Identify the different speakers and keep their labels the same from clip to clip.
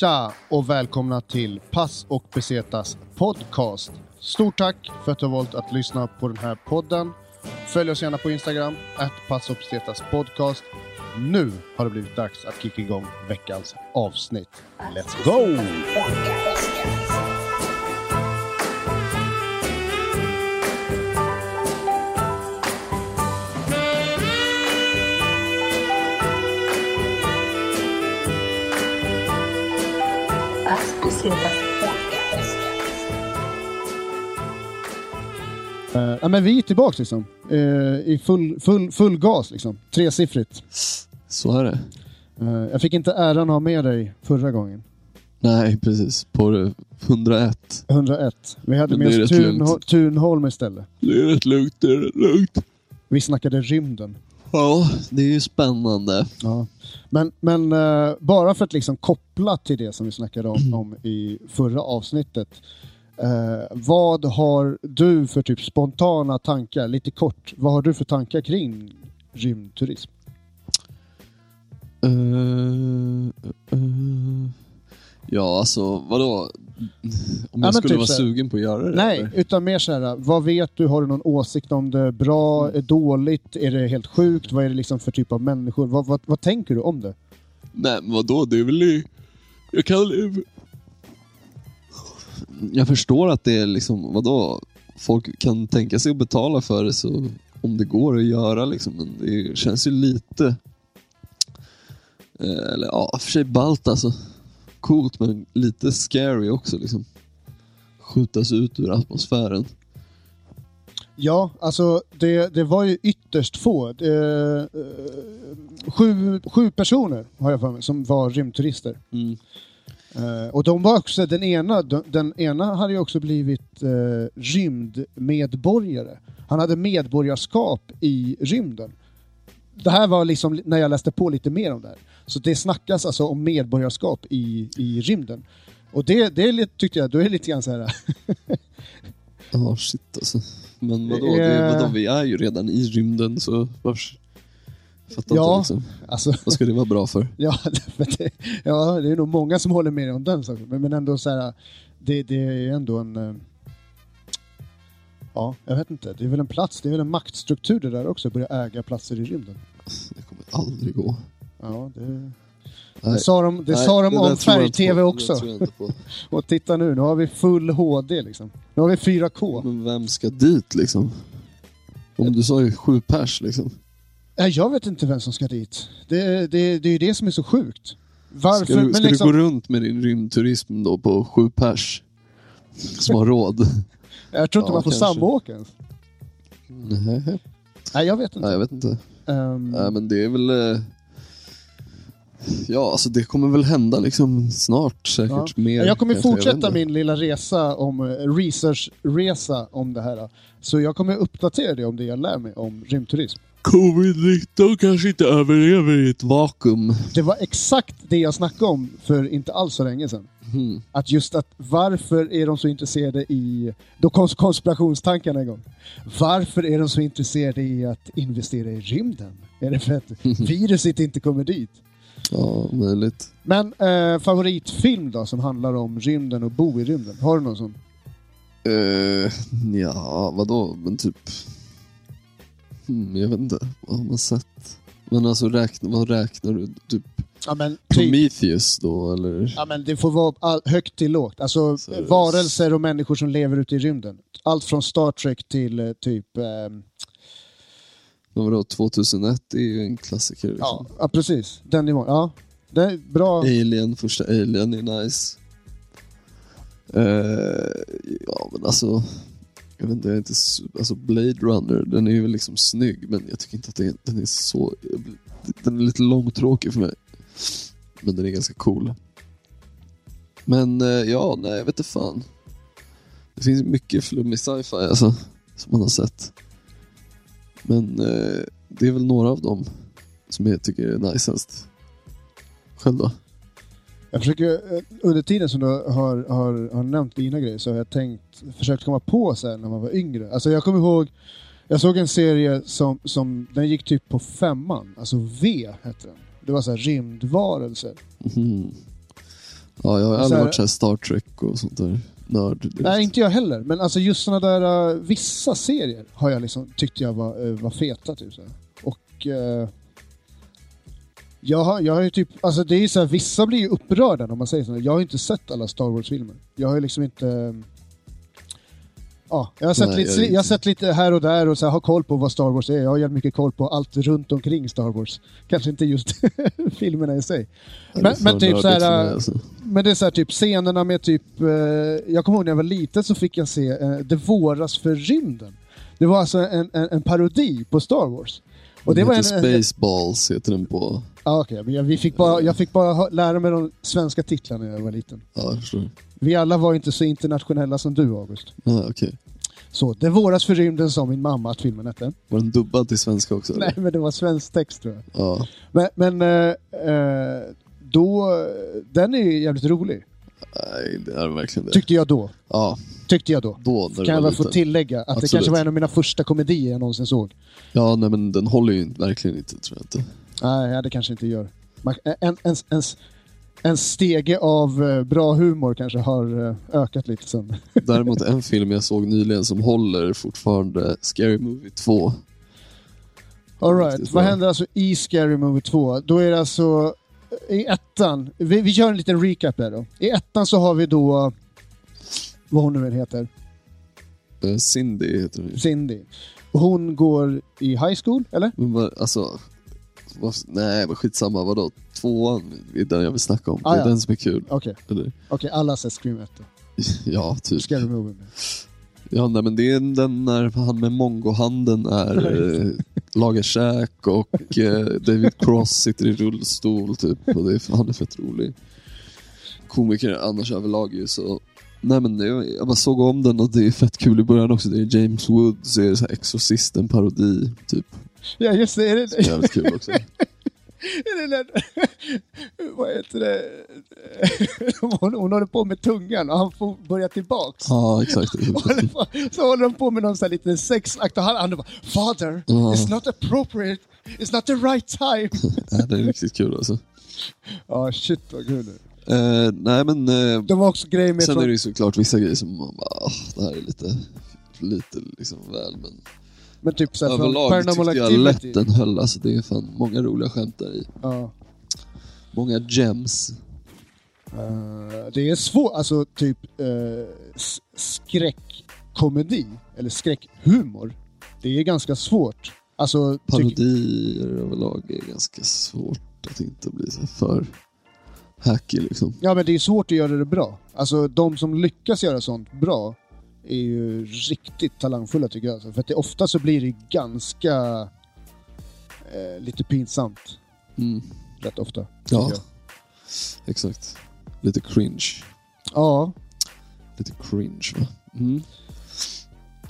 Speaker 1: Tja och välkomna till Pass och Besetas podcast. Stort tack för att du har valt att lyssna på den här podden. Följ oss gärna på Instagram, att Pass och Besetas podcast. Nu har det blivit dags att kicka igång veckans avsnitt. Let's go! Uh, ja, men vi är tillbaka liksom. Uh, I full, full, full gas liksom. Tresiffrigt.
Speaker 2: Så är det.
Speaker 1: Uh, jag fick inte äran att ha med dig förra gången.
Speaker 2: Nej, precis. På det 101.
Speaker 1: 101. Vi hade
Speaker 2: Men
Speaker 1: med oss
Speaker 2: lugnt.
Speaker 1: Thunholm istället.
Speaker 2: Det är rätt lugnt, det är rätt lugnt.
Speaker 1: Vi snackade rymden.
Speaker 2: Ja, det är ju spännande.
Speaker 1: Ja. Men, men eh, bara för att liksom koppla till det som vi snackade om, om i förra avsnittet. eh, vad har du för typ spontana tankar, lite kort, vad har du för tankar kring rymdturism?
Speaker 2: Eh, eh, ja, alltså vadå? Om jag skulle
Speaker 1: typ
Speaker 2: vara sugen på att göra det?
Speaker 1: Nej,
Speaker 2: eller?
Speaker 1: utan mer så här, vad vet du? Har du någon åsikt om det? Bra? Är dåligt? Är det helt sjukt? Vad är det liksom för typ av människor? Vad, vad, vad tänker du om det?
Speaker 2: Nej, men vadå? Det är väl... Jag kan... Jag förstår att det är liksom, vadå? Folk kan tänka sig att betala för det så om det går att göra liksom. Men det känns ju lite... eh, Eller ja, för sig ballt alltså. Coolt men lite scary också liksom. Skjutas ut ur atmosfären.
Speaker 1: Ja, alltså det, det var ju ytterst få. Det, eh, sju, sju personer har jag för mig som var rymdturister.
Speaker 2: Mm.
Speaker 1: Eh, och de var också, den ena, den, den ena hade ju också blivit uh, rymdmedborgare. Han hade medborgarskap i rymden. Det här var liksom när jag läste på lite mer om det här. Så det snackas alltså om medborgarskap i, i rymden. Och det, det är lite, tyckte jag, då är det lite grann så här.
Speaker 2: Ja, shit alltså. Men vadå,
Speaker 1: Det är-
Speaker 2: vadå, vi är ju redan i rymden så varför... Fattar
Speaker 1: Ja.
Speaker 2: inte liksom.
Speaker 1: alltså,
Speaker 2: Vad ska det vara bra för?
Speaker 1: Ja, det, ja, det är nog många som håller med om den saken. Men, men ändå så här, det, det är ändå en... eh, Ja, jag vet inte. Det är väl en plats, det är väl en maktstruktur det där också, börja äga platser i rymden.
Speaker 2: Det kommer aldrig gå.
Speaker 1: Ja, det, det
Speaker 2: Nej.
Speaker 1: sa de, det
Speaker 2: Nej,
Speaker 1: sa de
Speaker 2: där
Speaker 1: om färg-tv också.
Speaker 2: Det.
Speaker 1: Och titta nu, nu har vi full HD liksom. Nu har vi 4K.
Speaker 2: Men vem ska dit liksom? Om du sa ju sju pers liksom.
Speaker 1: Nej, jag vet inte vem som ska dit. Det, det, det är ju det som är så sjukt. Varför?
Speaker 2: Ska, du, ska
Speaker 1: liksom,
Speaker 2: du gå runt med din rymdturism då på sju pers? Som har råd?
Speaker 1: jag tror inte
Speaker 2: Ja,
Speaker 1: man får samåka ens.
Speaker 2: Nej,
Speaker 1: Nej, jag vet inte.
Speaker 2: Nej jag vet inte.
Speaker 1: Ehm,
Speaker 2: Nej men det är väl... Ja, alltså det kommer väl hända liksom snart säkert
Speaker 1: Ja.
Speaker 2: mer.
Speaker 1: Jag kommer fortsätta
Speaker 2: inte.
Speaker 1: min lilla resa om eh, researchresa om det här. Så jag kommer uppdatera dig om det jag lär mig om rymdturism.
Speaker 2: Covid-19 kanske inte överlever i ett vakuum.
Speaker 1: Det var exakt det jag snackade om för inte alls så länge sedan.
Speaker 2: Mm.
Speaker 1: Att just att varför är de så intresserade i, då kom konspirationstankarna igång. Varför är de så intresserade i att investera i rymden? Är det för att viruset inte kommer dit?
Speaker 2: Ja, möjligt.
Speaker 1: Men eh, favoritfilm då som handlar om rymden och bo i rymden? Har du någon sån?
Speaker 2: Uh, ja, vadå? Men typ... Hmm, jag vet inte. Vad har man sett? Men alltså, räkna, vad räknar du? Typ
Speaker 1: Ja men,
Speaker 2: Prometheus då, eller?
Speaker 1: ja, men det får vara all, högt till lågt. Alltså
Speaker 2: Så-
Speaker 1: varelser och människor som lever ute i rymden. Allt från Star Trek till eh, typ... ehm,
Speaker 2: Men vadå, 2001 är ju en klassiker. Liksom.
Speaker 1: ja, precis. Den nivån. Ja, det är bra.
Speaker 2: Alien, första Alien är nice. Eh, ja, men alltså... Jag vet inte, jag är inte... Alltså Blade Runner, den är ju liksom snygg, men jag tycker inte att det den är så... Den är lite långtråkig för mig. Men den är ganska cool. Men eh, ja, nej, jag vet inte fan. Det finns mycket flummig sci-fi alltså, som man har sett. Men eh, det är väl några av dem som jag tycker är najsast. Själv då?
Speaker 1: Jag försöker, eh, under tiden som du har, har, har nämnt dina grejer så har jag tänkt, försökt komma på så här när man var yngre. Alltså jag kommer ihåg, jag såg en serie som, som den gick typ på femman, alltså V hette den. Det var så här rymdvarelser.
Speaker 2: Mhm. Ja, jag har aldrig varit så här Star Trek och sånt där nörd.
Speaker 1: Nej, inte jag heller. Men alltså just sådana där uh, vissa serier har jag liksom tyckte jag var, uh, var feta. Typ, så. Och uh, jag har, jag har ju typ, alltså det är ju så här, vissa blir ju upprörda när man säger så. Jag har ju inte sett alla Star Wars-filmer. Jag har ju liksom inte... um, Ja, jag har, sett
Speaker 2: Nej,
Speaker 1: lite,
Speaker 2: jag
Speaker 1: jag sett lite här och där och så här, har koll på vad Star Wars är. Jag har jävligt mycket koll på allt runt omkring Star Wars. Kanske inte just filmerna i sig. Men- men typ så här, äh,
Speaker 2: alltså.
Speaker 1: Men det är så här, typ scenerna med typ... Eh, jag kommer ihåg när jag var liten så fick jag se eh, Det våras för rymden. Det var alltså en, en, en parodi på Star Wars. Och det
Speaker 2: Den
Speaker 1: var en...
Speaker 2: heter Spaceballs, heter den på...
Speaker 1: Ja, okej, men jag, vi fick bara, jag fick bara lära mig de svenska titlarna när jag var liten.
Speaker 2: Ja, förstår.
Speaker 1: Vi alla var inte så internationella som du, August.
Speaker 2: Ja, okej.
Speaker 1: Så, Det våras för rymden sa min mamma att filmen hette.
Speaker 2: Var den dubbad till svenska också? eller?
Speaker 1: Nej, men det var svensk text tror jag.
Speaker 2: Ja.
Speaker 1: Men, men eh, eh, då... Den är ju jävligt rolig.
Speaker 2: Nej, det är verkligen det.
Speaker 1: Tyckte jag då.
Speaker 2: Ja,
Speaker 1: Tyckte jag då.
Speaker 2: då
Speaker 1: Kan jag väl få tillägga att det
Speaker 2: Absolut.
Speaker 1: kanske var en av mina första komedier jag någonsin såg.
Speaker 2: Ja, nej men den håller ju verkligen inte, tror jag inte.
Speaker 1: Nej, det kanske inte gör. Man, en, en, en, en stege av eh, bra humor kanske har eh, ökat lite sen.
Speaker 2: Däremot en film jag såg nyligen som håller fortfarande, Scary Movie 2.
Speaker 1: All right.
Speaker 2: Riktigt
Speaker 1: vad händer alltså i Scary Movie 2? Då är det alltså i ettan, vi, vi kör en liten recap där då. I ettan så har vi då, vad hon nu än heter,
Speaker 2: Eh, Cindy heter ju.
Speaker 1: Cindy. Hon går i high school, eller?
Speaker 2: Men alltså, vad, nej men skitsamma, vadå? Tvåan är den jag vill snacka om.
Speaker 1: Ah,
Speaker 2: det är
Speaker 1: ja.
Speaker 2: den som är kul.
Speaker 1: Okej,
Speaker 2: Eller?
Speaker 1: Okej, alla har sett Scream 1 då.
Speaker 2: Ja, typ.
Speaker 1: Scary Movie.
Speaker 2: Ja, nej, men det är den när han med mongohanden är, eh, lagar käk och eh, David Cross sitter i rullstol typ. Och det är, han är fett rolig. Komiker annars överlag ju så. Nej men det, jag bara såg om den och det är fett kul i början också. Det är James Woods, det är så här Exorcisten parodi typ.
Speaker 1: Ja, just det. Är det,
Speaker 2: Jävligt kul också.
Speaker 1: är det den, vad heter det? Hon, hon håller på med tungan och han får börja tillbaks.
Speaker 2: Ja, exakt.
Speaker 1: Håller på- Så håller de på med någon sån här liten sexakt och han, han bara Father,
Speaker 2: Ja.
Speaker 1: it's not appropriate, it's not the right time.
Speaker 2: Ja, det är riktigt kul alltså.
Speaker 1: Ja, shit vad kul.
Speaker 2: Eh, nej men eh,
Speaker 1: De var också grejer med
Speaker 2: sen är det ju såklart vissa grejer som man bara, "Ah, det här är lite, lite liksom väl men
Speaker 1: men typ såhär
Speaker 2: Överlag
Speaker 1: Paranormal
Speaker 2: tyckte jag lätt den höll. Alltså det är fan många roliga skämt där i.
Speaker 1: Ja.
Speaker 2: Många gems.
Speaker 1: Eh, det är svårt, alltså typ uh, skräckkomedi, eller skräckhumor. Det är ganska svårt. Alltså,
Speaker 2: Parodier överlag är ganska svårt att inte bli så för hacky liksom.
Speaker 1: ja men det är svårt att göra det bra. Alltså de som lyckas göra sånt bra är ju riktigt talangfulla tycker jag. För att det, ofta så blir det ganska eh, lite pinsamt.
Speaker 2: Mm.
Speaker 1: Rätt ofta.
Speaker 2: Ja,
Speaker 1: jag.
Speaker 2: exakt. Lite cringe.
Speaker 1: Ja.
Speaker 2: Lite cringe va? Mm.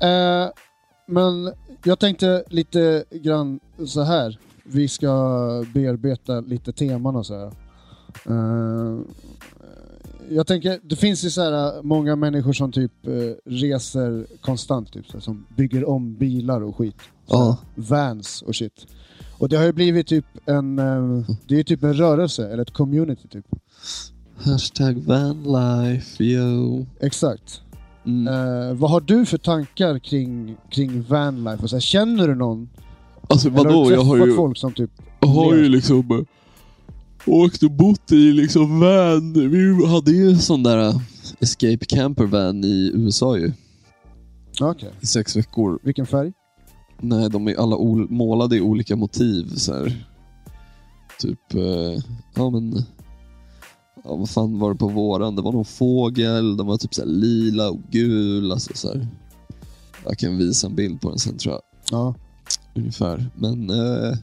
Speaker 1: Eh, men jag tänkte lite grann så här. Vi ska bearbeta lite teman och så här. Eh, jag tänker, det finns ju så här många människor som typ eh, reser konstant, typ, så här, som bygger om bilar och skit. Så här. Vans och shit. Och det har ju blivit typ en, eh, det är ju typ en rörelse, eller ett community typ.
Speaker 2: Hashtag vanlife, yo.
Speaker 1: Exakt.
Speaker 2: Mm.
Speaker 1: Eh, vad har du för tankar kring, kring vanlife? Och så här, känner du någon?
Speaker 2: Alltså
Speaker 1: Eller har
Speaker 2: vadå,
Speaker 1: du
Speaker 2: jag har ju,
Speaker 1: folk som typ...
Speaker 2: jag har ju liksom åkt och bott i liksom van. Vi hade ju en sån där eh, escape camper van i USA ju.
Speaker 1: Okej.
Speaker 2: I sex veckor.
Speaker 1: Vilken färg?
Speaker 2: Nej, de är alla ol- målade i olika motiv. Så här. Typ, eh, ja men... Ja, vad fan var det på våran? Det var någon fågel, de var typ så här lila och gul. Alltså så här. Jag kan visa en bild på den sen tror jag.
Speaker 1: Ja.
Speaker 2: Ungefär. Men eh,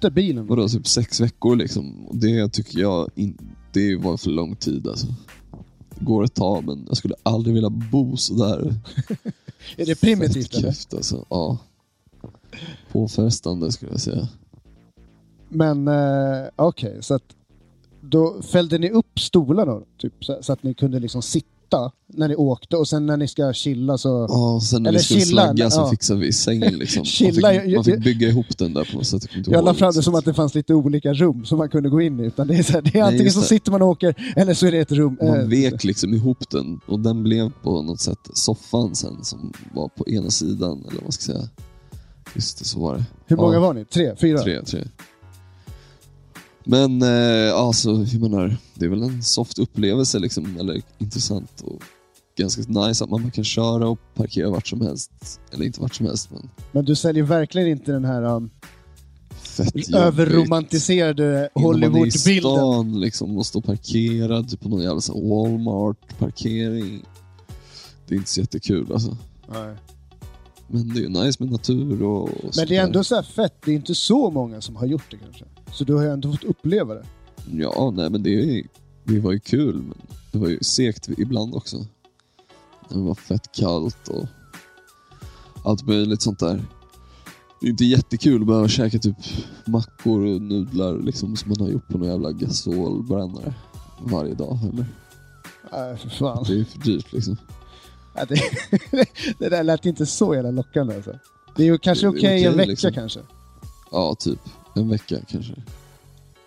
Speaker 1: Hette bilen?
Speaker 2: vadå, typ sex veckor liksom. Och det tycker jag in, det var för lång tid alltså. Det går ett tag, men jag skulle aldrig vilja bo sådär.
Speaker 1: Är det primitivt eller?
Speaker 2: kräft, alltså. Ja. Påfrestande skulle jag säga.
Speaker 1: Men eh, okej, så att då fällde ni upp stolarna då? Typ, så, så att ni kunde liksom sitta nöta när ni åkte och sen när ni ska chilla så...
Speaker 2: Ja, sen när
Speaker 1: Eller
Speaker 2: vi skulle
Speaker 1: chilla,
Speaker 2: slagga så
Speaker 1: ja.
Speaker 2: fixade vi sängen liksom.
Speaker 1: Chilla,
Speaker 2: man,
Speaker 1: jag-
Speaker 2: fick, man fick
Speaker 1: jag-
Speaker 2: bygga ihop den där på något sätt. Jag
Speaker 1: Jag la fram det som att det fanns lite olika rum som man kunde gå in i. Utan det är, så här, det är antingen
Speaker 2: just
Speaker 1: så sitter man och åker, eller så är det ett rum.
Speaker 2: Man
Speaker 1: eh,
Speaker 2: vek liksom ihop den och den blev på något sätt soffan sen som var på ena sidan, eller vad ska säga. Just det, så var det.
Speaker 1: Hur många
Speaker 2: Ja.
Speaker 1: var ni? Tre? Fyra?
Speaker 2: Tre, tre. Men eh, alltså, jag menar, det är väl en soft upplevelse liksom, eller intressant och ganska nice att man kan köra och parkera vart som helst. Eller inte vart som helst, men
Speaker 1: Men du säljer verkligen inte den här um, överromantiserade
Speaker 2: Innan man är i
Speaker 1: Hollywood-bilden.
Speaker 2: stan liksom och står parkerad typ på någon jävla Walmart-parkering. Det är inte så jättekul alltså.
Speaker 1: Nej.
Speaker 2: Men det är ju nice med natur och, och
Speaker 1: Men det är ändå så här fett, det är inte så många som har gjort det kanske. Så du har ju ändå fått uppleva det.
Speaker 2: Ja, nej men det, det var ju kul, men det var ju segt ibland också. Det var fett kallt och allt möjligt sånt där. Det är inte jättekul att behöva käka typ mackor och nudlar liksom, som man har gjort på någon jävla gasolbrännare varje dag. Eller?
Speaker 1: Nej, för fan.
Speaker 2: Det är för dyrt liksom.
Speaker 1: Ja, det, det där lät inte så jävla lockande alltså. Det är ju kanske okej en
Speaker 2: okej,
Speaker 1: vecka
Speaker 2: liksom.
Speaker 1: kanske.
Speaker 2: Ja, typ en vecka kanske.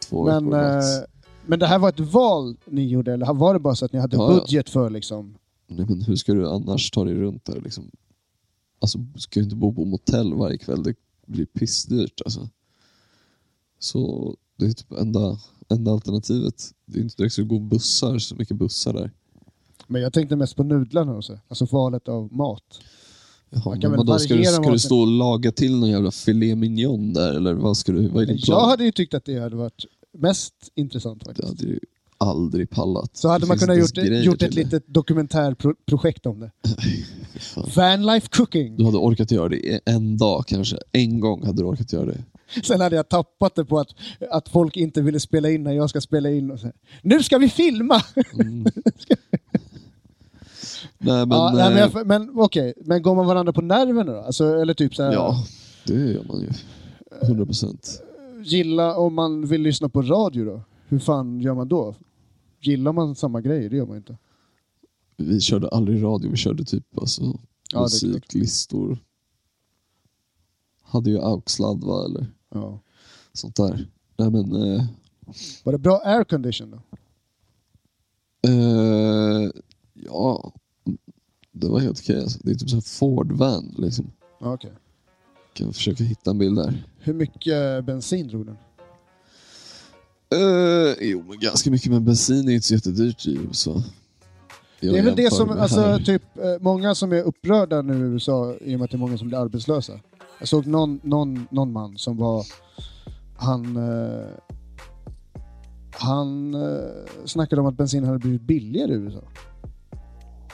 Speaker 2: Två
Speaker 1: Men,
Speaker 2: veckor max.
Speaker 1: eh, men det här var ett val ni gjorde, eller var det bara så att ni hade
Speaker 2: Ja, ja.
Speaker 1: budget för liksom?
Speaker 2: Nej, men hur ska du annars ta dig runt där? Liksom? Alltså, du ska ju inte bo på motell varje kväll. Det blir pissdyrt. Alltså. Så det är typ enda, enda alternativet. Det är inte direkt så det går bussar, så mycket bussar där.
Speaker 1: Men jag tänkte mest på nudlarna och så. Alltså valet av mat.
Speaker 2: Jaha, men vadå, ska, du, ska du stå och laga till någon jävla filé mignon där? Eller vad, ska du, vad är din plan?
Speaker 1: Jag hade ju tyckt att det hade varit mest intressant
Speaker 2: Det
Speaker 1: faktiskt.
Speaker 2: hade ju aldrig pallat.
Speaker 1: Så hade
Speaker 2: Det
Speaker 1: man kunnat gjort, gjort ett
Speaker 2: det.
Speaker 1: litet dokumentärprojekt om det. Vanlife cooking.
Speaker 2: Du hade orkat göra det en dag kanske. En gång hade du orkat göra det.
Speaker 1: Sen hade jag tappat det på att, att folk inte ville spela in när jag ska spela in. Och så. Nu ska vi filma!
Speaker 2: Mm. Nej men...
Speaker 1: ja, nej, men
Speaker 2: eh,
Speaker 1: jag- men okej, men går man varandra på nerverna då? Alltså, eller typ så här,
Speaker 2: Ja, det gör man ju. 100 procent.
Speaker 1: gilla om man vill lyssna på radio då? Hur fan gör man då? Gillar man samma grejer? Det gör man inte.
Speaker 2: Vi körde aldrig radio, vi körde typ alltså,
Speaker 1: Ja,
Speaker 2: musiklistor. Hade ju AUX-sladd va, eller
Speaker 1: Ja.
Speaker 2: sånt där. Nej men... Eh,
Speaker 1: Var det bra aircondition då?
Speaker 2: eh, ja, det var helt okej. Alltså. Det är typ en Ford-van liksom.
Speaker 1: Ja, okej.
Speaker 2: Kan försöka hitta en bild där.
Speaker 1: Hur mycket bensin drog den?
Speaker 2: Eh, jo, men ganska mycket, men bensin är inte så jättedyrt i USA.
Speaker 1: Det är väl det som, alltså
Speaker 2: här.
Speaker 1: typ, eh, många som är upprörda nu i USA i och med att det är många som blir arbetslösa. Jag såg någon, någon, någon man som var, han, eh, han eh, snackade om att bensin hade blivit billigare i USA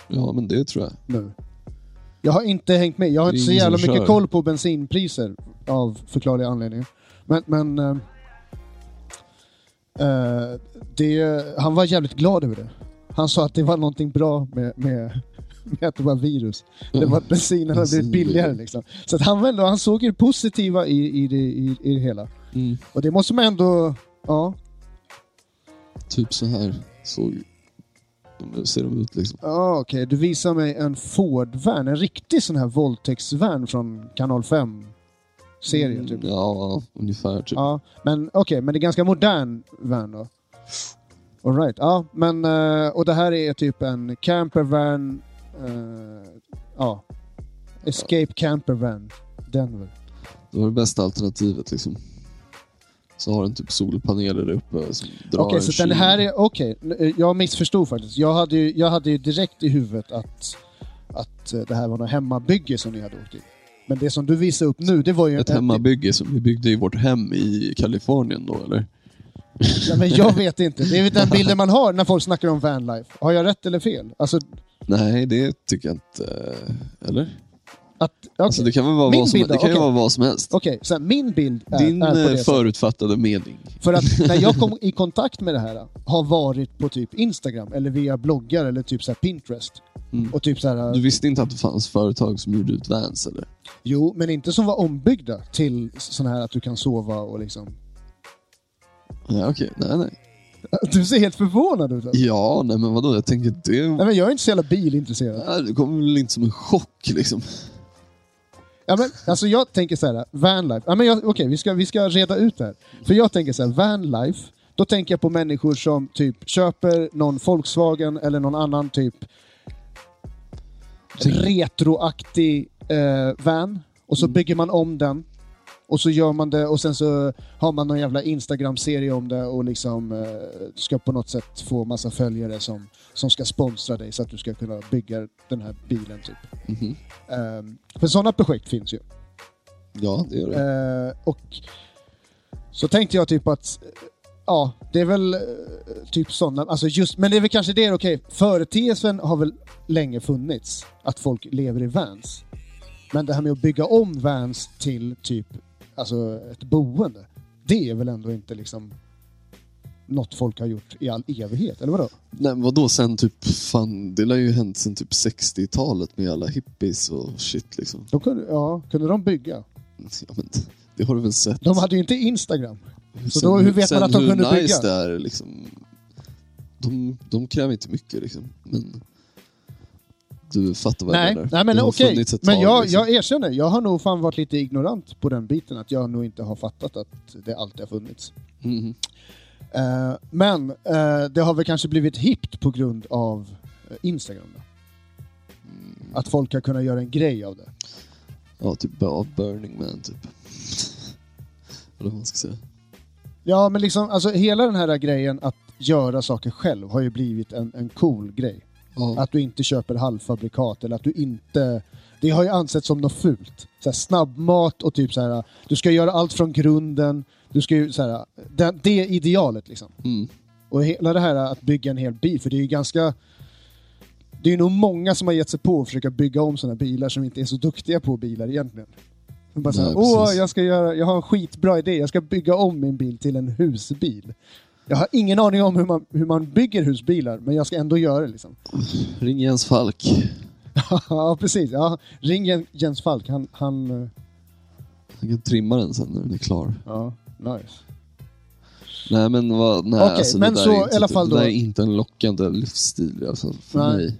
Speaker 2: Ja, men det tror jag.
Speaker 1: nu. Jag har inte hängt med, jag har inte så jävla mycket
Speaker 2: kör.
Speaker 1: koll på bensinpriser av förklarliga anledningar. Men, men eh, eh, det, han var jävligt glad över det. Han sa att det var någonting bra med, med, med att det var virus. Det var att bensinen hade blivit billigare. Liksom. Så att han, ändå, han såg det positiva i, i, det, i, i det hela.
Speaker 2: Mm,
Speaker 1: Och det måste man ändå... Ja,
Speaker 2: typ så här så ser de ut liksom.
Speaker 1: ja okej. Du visar mig en Ford-van. En riktig sån här våldtäktsvan från kanal 5-serien. Typ.
Speaker 2: Mm, Ja, ungefär typ.
Speaker 1: Ja, men okej, men det är ganska modern van då? All right. ja, men eh, och det här är typ en campervan, eh, ja, Escape campervan, Denver.
Speaker 2: Det var det bästa alternativet liksom. Så har den typ solpaneler där uppe som drar en
Speaker 1: så den här är, okej, eh, jag missförstod faktiskt. Jag hade, ju, jag hade ju direkt i huvudet att, att eh, det här var något hemmabygge som ni hade åkt i. Men det som du visade upp nu, det var ju...
Speaker 2: Ett
Speaker 1: en-
Speaker 2: hemmabygge som vi byggde i vårt hem i Kalifornien då eller?
Speaker 1: Ja, men jag vet inte. Det är den bilden man har när folk snackar om vanlife. Har jag rätt eller fel? Alltså,
Speaker 2: Nej, det tycker jag inte. Eller?
Speaker 1: Att... okej.
Speaker 2: Alltså det kan väl vara,
Speaker 1: Min
Speaker 2: vad som,
Speaker 1: bild
Speaker 2: det kan
Speaker 1: Okej.
Speaker 2: vara vad som helst.
Speaker 1: Okej, här, min bild är,
Speaker 2: Din
Speaker 1: är
Speaker 2: eh, förutfattade mening.
Speaker 1: För att när jag kom i kontakt med det här har varit på typ Instagram eller via bloggar eller typ så Pinterest.
Speaker 2: Mm.
Speaker 1: Och typ så här,
Speaker 2: Du visste inte att det fanns företag som gjorde ut vans eller?
Speaker 1: jo, men inte som var ombyggda till sån här att du kan sova och liksom...
Speaker 2: Nej okej, nej nej.
Speaker 1: Du ser helt förvånad ut. alltså.
Speaker 2: Ja, nej men vadå? Jag tänker det...
Speaker 1: Nej, men jag är inte så jävla bilintresserad.
Speaker 2: Nej, det kommer väl inte som en chock liksom.
Speaker 1: Ja, men, alltså jag tänker så här, vanlife. Ja, Okej, vi, ska, vi ska reda ut det här. För jag tänker så här, vanlife, då tänker jag på människor som typ köper någon Volkswagen eller någon annan typ retroaktig eh, van och så bygger man om den och så gör man det och sen så har man någon jävla Instagram-serie om det och liksom eh, ska på något sätt få massa följare som, som ska sponsra dig så att du ska kunna bygga den här bilen typ.
Speaker 2: Mhm.
Speaker 1: Ehm, för sådana projekt finns ju.
Speaker 2: Ja, det gör det.
Speaker 1: Eh, och så tänkte jag typ att, ja, det är väl eh, typ sådana, alltså just, men det är väl kanske det, okej, företeelsen har väl länge funnits, att folk lever i vans. Men det här med att bygga om vans till typ, alltså ett boende, det är väl ändå inte liksom något folk har gjort i all evighet, eller vadå?
Speaker 2: Nej, men vadå sen typ, fan, det lär ju hänt sen typ 60-talet med alla hippies och shit liksom.
Speaker 1: De kunde, ja, kunde de bygga?
Speaker 2: Ja, men, det har du väl sett?
Speaker 1: De hade ju inte Instagram. Så
Speaker 2: Sen
Speaker 1: då, hur vet man
Speaker 2: sen
Speaker 1: att de
Speaker 2: hur
Speaker 1: kunde
Speaker 2: nice
Speaker 1: bygga?
Speaker 2: det är liksom. De, de kräver inte mycket liksom. Men du fattar vad jag
Speaker 1: Nej,
Speaker 2: menar.
Speaker 1: nej men okej.
Speaker 2: ett
Speaker 1: Men jag,
Speaker 2: liksom.
Speaker 1: jag erkänner, jag har nog fan varit lite ignorant på den biten. Att jag nog inte har fattat att det alltid har funnits.
Speaker 2: Mhm.
Speaker 1: Eh, men eh, det har väl kanske blivit hippt på grund av eh, Instagram. Då.
Speaker 2: Mm.
Speaker 1: Att folk har kunnat göra en grej av det.
Speaker 2: Ja, typ av Burning Man typ. Eller vad man ska säga.
Speaker 1: Ja, men liksom, alltså hela den här grejen att göra saker själv har ju blivit en, en cool grej.
Speaker 2: Ja.
Speaker 1: Att du inte köper halvfabrikat eller att du inte... Det har ju ansetts som något fult. Så här, snabbmat och typ så här, du ska göra allt från grunden. Du ska ju så här, det, det är idealet liksom.
Speaker 2: Mm.
Speaker 1: Och hela det här att bygga en hel bil, för det är ju ganska... Det är nog många som har gett sig på att försöka bygga om sådana bilar som inte är så duktiga på bilar egentligen. De bara
Speaker 2: Nej,
Speaker 1: såhär, åh, jag ska göra, jag har en skitbra idé, jag ska bygga om min bil till en husbil. Jag har ingen aning om hur man, hur man bygger husbilar, men jag ska ändå göra det liksom.
Speaker 2: Ring Jens Falk.
Speaker 1: ja, precis. Ja, ring Jen- Jens Falk, han... han eh,
Speaker 2: Han kan trimma den sen när den är klar.
Speaker 1: ja, nice.
Speaker 2: Nej men vad, nej
Speaker 1: Okej,
Speaker 2: alltså,
Speaker 1: men
Speaker 2: det där
Speaker 1: så
Speaker 2: är inte,
Speaker 1: i alla fall
Speaker 2: det
Speaker 1: då-
Speaker 2: är inte en lockande livsstil alltså, för
Speaker 1: Nej.
Speaker 2: mig.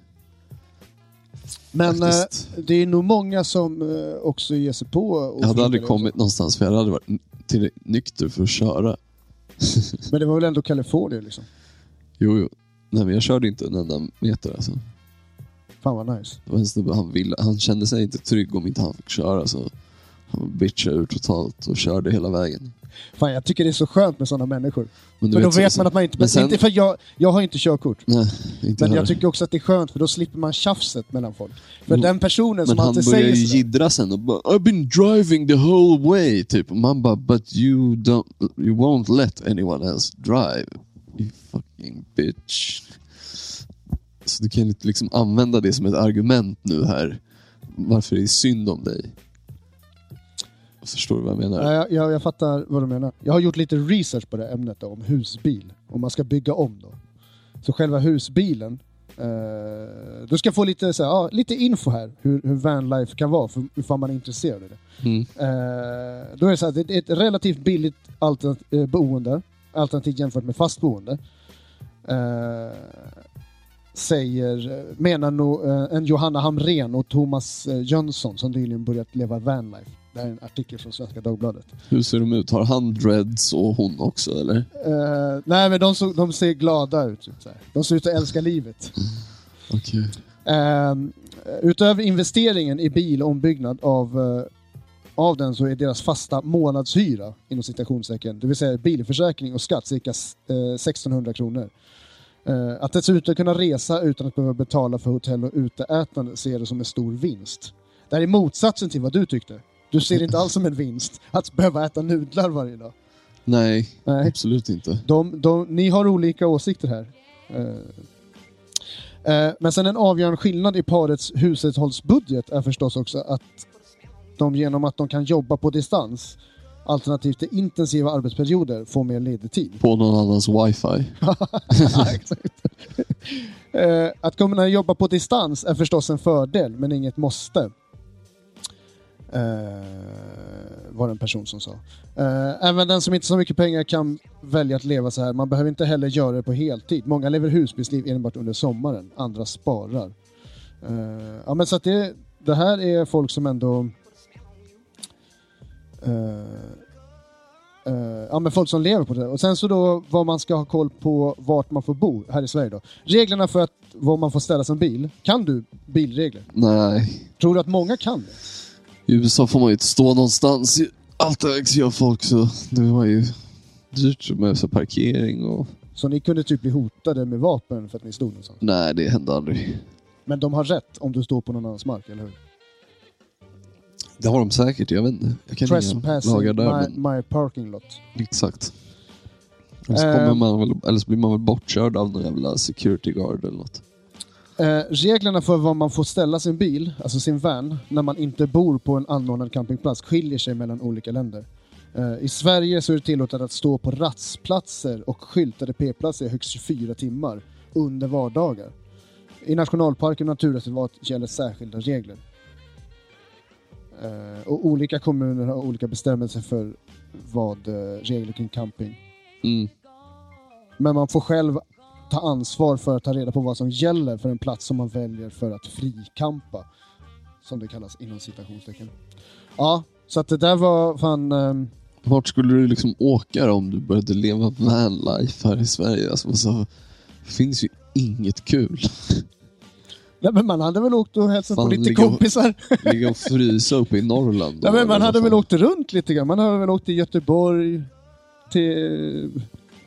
Speaker 1: Men
Speaker 2: Faktiskt.
Speaker 1: det är nog många som eh, också ger sig på
Speaker 2: Jag hade aldrig
Speaker 1: det
Speaker 2: kommit någonstans för jag hade aldrig varit tillräckligt nykter för att köra.
Speaker 1: Men det var väl ändå Kalifornien liksom?
Speaker 2: Jo, jo. Nej men jag körde inte en enda meter alltså.
Speaker 1: Fan vad nice.
Speaker 2: Det var en snubbe, han, ville, han kände sig inte trygg om inte han fick köra så han bitchade ur totalt och körde hela vägen.
Speaker 1: Fan, jag tycker det är så skönt med sådana människor.
Speaker 2: Men,
Speaker 1: Men då vet man att man inte...
Speaker 2: men sen-
Speaker 1: inte för jag, jag har inte körkort.
Speaker 2: Nej, inte
Speaker 1: Men jag tycker också att det är skönt för då slipper man tjafset mellan folk. För
Speaker 2: Mm.
Speaker 1: den personen som
Speaker 2: Men han
Speaker 1: alltid
Speaker 2: börjar
Speaker 1: säger
Speaker 2: ju
Speaker 1: sådär,
Speaker 2: jiddra sen och bara I've been driving the whole way, typ. Och man bara But you don't, you won't let anyone else drive. You fucking bitch. Så du kan inte liksom använda det som ett argument nu här. Varför det är synd om dig. Förstår du vad jag menar?
Speaker 1: Ja, jag, jag, jag fattar vad du menar. Jag har gjort lite research på det ämnet då, om husbil. Om man ska bygga om då. Så själva husbilen, eh, du ska få lite, så här, ja, lite info här hur, hur vanlife kan vara, för, ifall man är intresserad av det.
Speaker 2: Mm.
Speaker 1: Eh, då är det så här, det är ett relativt billigt alternat- eh, boende, alternativt jämfört med fast boende. Eh, säger, menar nog en Johanna Hamrén och Thomas Jönsson som nyligen börjat leva vanlife. Det här är en artikel från Svenska Dagbladet.
Speaker 2: Hur ser de ut? Har han dreads och hon också eller?
Speaker 1: Eh, nej men de, så, de ser glada ut. Typ, så här. De ser ut att älska livet.
Speaker 2: Okej.
Speaker 1: Ehm, utöver investeringen i bil och ombyggnad av, eh, av den så är deras fasta månadshyra, inom citationstecken, det vill säga bilförsäkring och skatt, cirka eh, 1600 kronor. Eh, att dessutom kunna resa utan att behöva betala för hotell och uteätande ser det som en stor vinst. Det här är motsatsen till vad du tyckte. Du ser det inte alls som en vinst att behöva äta nudlar varje dag.
Speaker 2: Nej,
Speaker 1: Nej.
Speaker 2: absolut inte.
Speaker 1: De, de, ni har olika åsikter här. Eh, eh, men sen en avgörande skillnad i parets hushållsbudget är förstås också att de genom att de kan jobba på distans alternativt till intensiva arbetsperioder får mer ledig tid.
Speaker 2: På någon annans wifi.
Speaker 1: Eh, att kunna jobba på distans är förstås en fördel, men inget måste. Eh, var det en person som sa. Eh, även den som inte har så mycket pengar kan välja att leva så här. Man behöver inte heller göra det på heltid. Många lever husbilsliv enbart under sommaren, andra sparar. Eh, ja, men så att det, det här är folk som ändå... eh, ja, men folk som lever på det. Och sen så då vad man ska ha koll på vart man får bo här i Sverige då. Reglerna för att var man får ställa sin bil. Kan du bilregler?
Speaker 2: Nej,
Speaker 1: Tror du att många kan det?
Speaker 2: I USA får man ju inte stå någonstans. Allt ägs ju av folk så det var ju dyrt med så parkering och...
Speaker 1: Så ni kunde typ bli hotade med vapen för att ni stod någonstans?
Speaker 2: Nej, det hände aldrig.
Speaker 1: Men de har rätt om du står på någon annans mark, eller hur?
Speaker 2: Det har de säkert, jag vet inte. Jag kan
Speaker 1: Trespassing
Speaker 2: lagar där,
Speaker 1: my,
Speaker 2: men
Speaker 1: my parking lot.
Speaker 2: exakt. Eller så, kommer man väl, eller så blir man väl bortkörd av någon jävla security guard eller något.
Speaker 1: Eh, reglerna för var man får ställa sin bil, alltså sin van, när man inte bor på en anordnad campingplats skiljer sig mellan olika länder. Eh, I Sverige så är det tillåtet att stå på rastplatser och skyltade p-platser i högst 24 timmar under vardagar. I nationalparker och naturreservat gäller särskilda regler. Eh, och olika kommuner har olika bestämmelser för vad eh, regler kring camping.
Speaker 2: Mm.
Speaker 1: Men man får själv ta ansvar för att ta reda på vad som gäller för en plats som man väljer för att frikampa. Som det kallas inom citationstecken. Ja, så att det där var fan... ehm,
Speaker 2: Vart skulle du liksom åka då om du började leva vanlife här i Sverige? Alltså, så, det finns ju inget kul.
Speaker 1: Nej, men man hade väl åkt och hälsat på
Speaker 2: Fan,
Speaker 1: lite
Speaker 2: ligga
Speaker 1: kompisar.
Speaker 2: Ligga och frysa uppe i Norrland. då,
Speaker 1: Ja, men man hade väl åkt runt lite grann. Man hade väl åkt till Göteborg, till...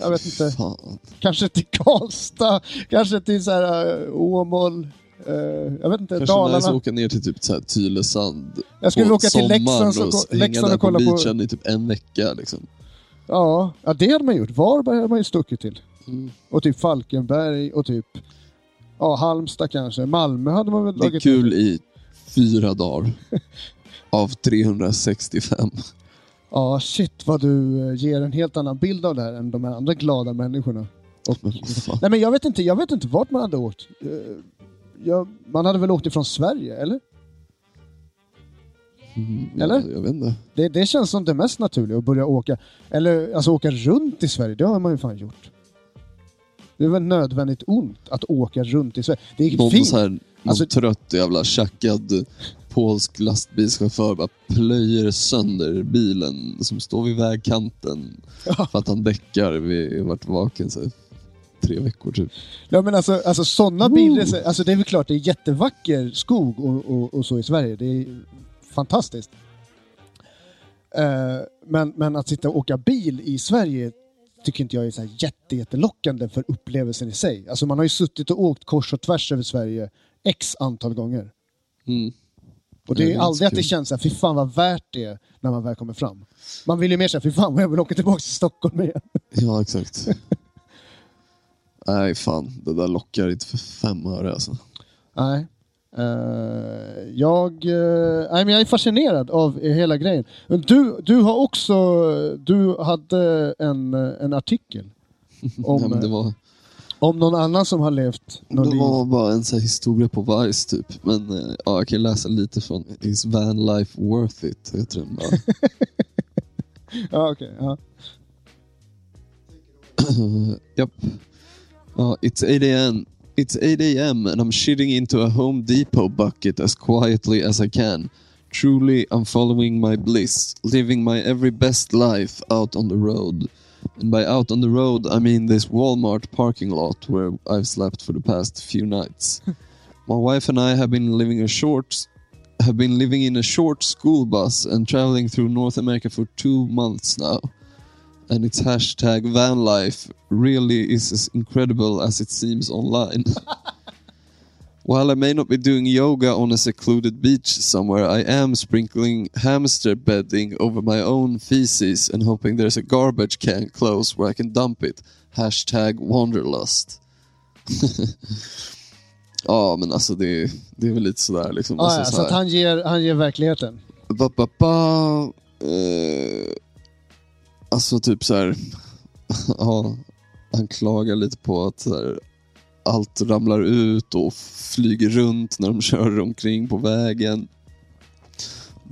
Speaker 1: Jag vet inte.
Speaker 2: Fan.
Speaker 1: Kanske till Karlstad, kanske till så här, uh, Åmål. eh, jag vet inte,
Speaker 2: Kanske
Speaker 1: Dalarna.
Speaker 2: att åka ner till typ så här Tylösand
Speaker 1: Jag skulle
Speaker 2: på
Speaker 1: åka till Leksand och,
Speaker 2: och
Speaker 1: Leksand och
Speaker 2: på
Speaker 1: kolla på...
Speaker 2: beachen i typ en vecka. Liksom.
Speaker 1: Ja, ja, det hade man gjort. Varberg hade man ju stuckit till.
Speaker 2: Mm.
Speaker 1: Och typ Falkenberg och typ ja, Halmstad kanske. Malmö hade man väl
Speaker 2: Det är kul
Speaker 1: ner.
Speaker 2: i fyra dagar. Av 365.
Speaker 1: Ja, shit vad du eh, ger en helt annan bild av det här än de här andra glada människorna. Och, nej men jag vet inte, jag vet inte vart man hade åkt. Eh, jag, man hade väl åkt ifrån Sverige, eller?
Speaker 2: Mm,
Speaker 1: Eller?
Speaker 2: Jag, jag vet inte.
Speaker 1: Det, det känns som det mest naturliga att börja åka, eller alltså åka runt i Sverige, det har man ju fan gjort. Det är väl nödvändigt ont att åka runt i Sverige. Det är
Speaker 2: Någon,
Speaker 1: fint.
Speaker 2: så här, någon
Speaker 1: Alltså-
Speaker 2: trött jävla tjackad polsk lastbilschaufför bara plöjer sönder bilen som står vid vägkanten för att han däckar. Vi har varit vaken så tre veckor typ.
Speaker 1: Ja men alltså, alltså sådana bilresor, alltså det är väl klart det är jättevacker skog och, och, och så i Sverige. Det är fantastiskt. Eh, men, men att sitta och åka bil i Sverige tycker inte jag är så här jätte, jättelockande för upplevelsen i sig. Alltså man har ju suttit och åkt kors och tvärs över Sverige x antal gånger.
Speaker 2: Mm.
Speaker 1: Och det är
Speaker 2: det är
Speaker 1: aldrig att det känns så här, fy fan vad värt det är när man väl kommer fram. Man vill ju mer säga, fy fan vad jag vill åka tillbaka till Stockholm igen.
Speaker 2: Ja, exakt. Nej, fan. Det där lockar inte för fem öre alltså.
Speaker 1: Nej. Eh, jag, eh, nej, men jag är fascinerad av hela grejen. Du, du har också, du hade en, eh, en artikel om,
Speaker 2: Nej, det var,
Speaker 1: om någon annan som har levt något
Speaker 2: det
Speaker 1: liv.
Speaker 2: var bara en så här historia på Vice typ. Men eh, ja, jag kan läsa lite från Is Van Life Worth It? Heter den bara.
Speaker 1: Ja, okej, ja.
Speaker 2: Yep. Uh, it's 8 a.m. It's 8 a.m. and I'm shitting into a Home Depot bucket as quietly as I can. Truly, I'm following my bliss, living my every best life out on the road. And by out on the road, I mean this Walmart parking lot where I've slept for the past few nights. my wife and I have been living a short have been living in a short school bus and traveling through North America for two months now and its hashtag van life really is as incredible as it seems online. While I may not be doing yoga on a secluded beach somewhere, I am sprinkling hamster bedding over my own feces and hoping there's a garbage can close where I can dump it. Hashtag wanderlust. ja, men alltså det, det är väl lite sådär liksom.
Speaker 1: Ah,
Speaker 2: Alltså,
Speaker 1: ja,
Speaker 2: så
Speaker 1: så att han ger, han ger verkligheten.
Speaker 2: Ba, ba, ba. Eh, alltså typ så här. ja, han klagar lite på att så här, allt ramlar ut och flyger runt när de kör omkring på vägen.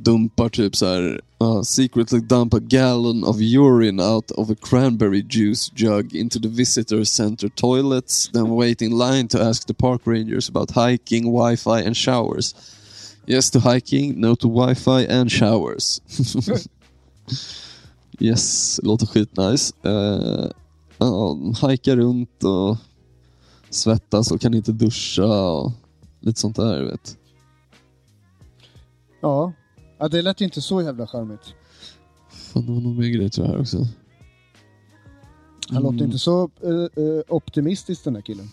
Speaker 2: dumpar typ så här, uh, secretly dump a gallon of urine out of a cranberry juice jug into the visitor center toilets, then wait in line to ask the park rangers about hiking, wifi and showers. Yes to hiking, no to wifi and showers. yes, låter skitnice. Uh, ja, hajka runt och svettas och kan inte duscha och lite sånt där, vet.
Speaker 1: Ja. ja, det lät inte så jävla charmigt.
Speaker 2: Fan, det var någon mer grej tror jag här också.
Speaker 1: Han
Speaker 2: Mm.
Speaker 1: låter inte så eh, eh, optimistisk den här killen.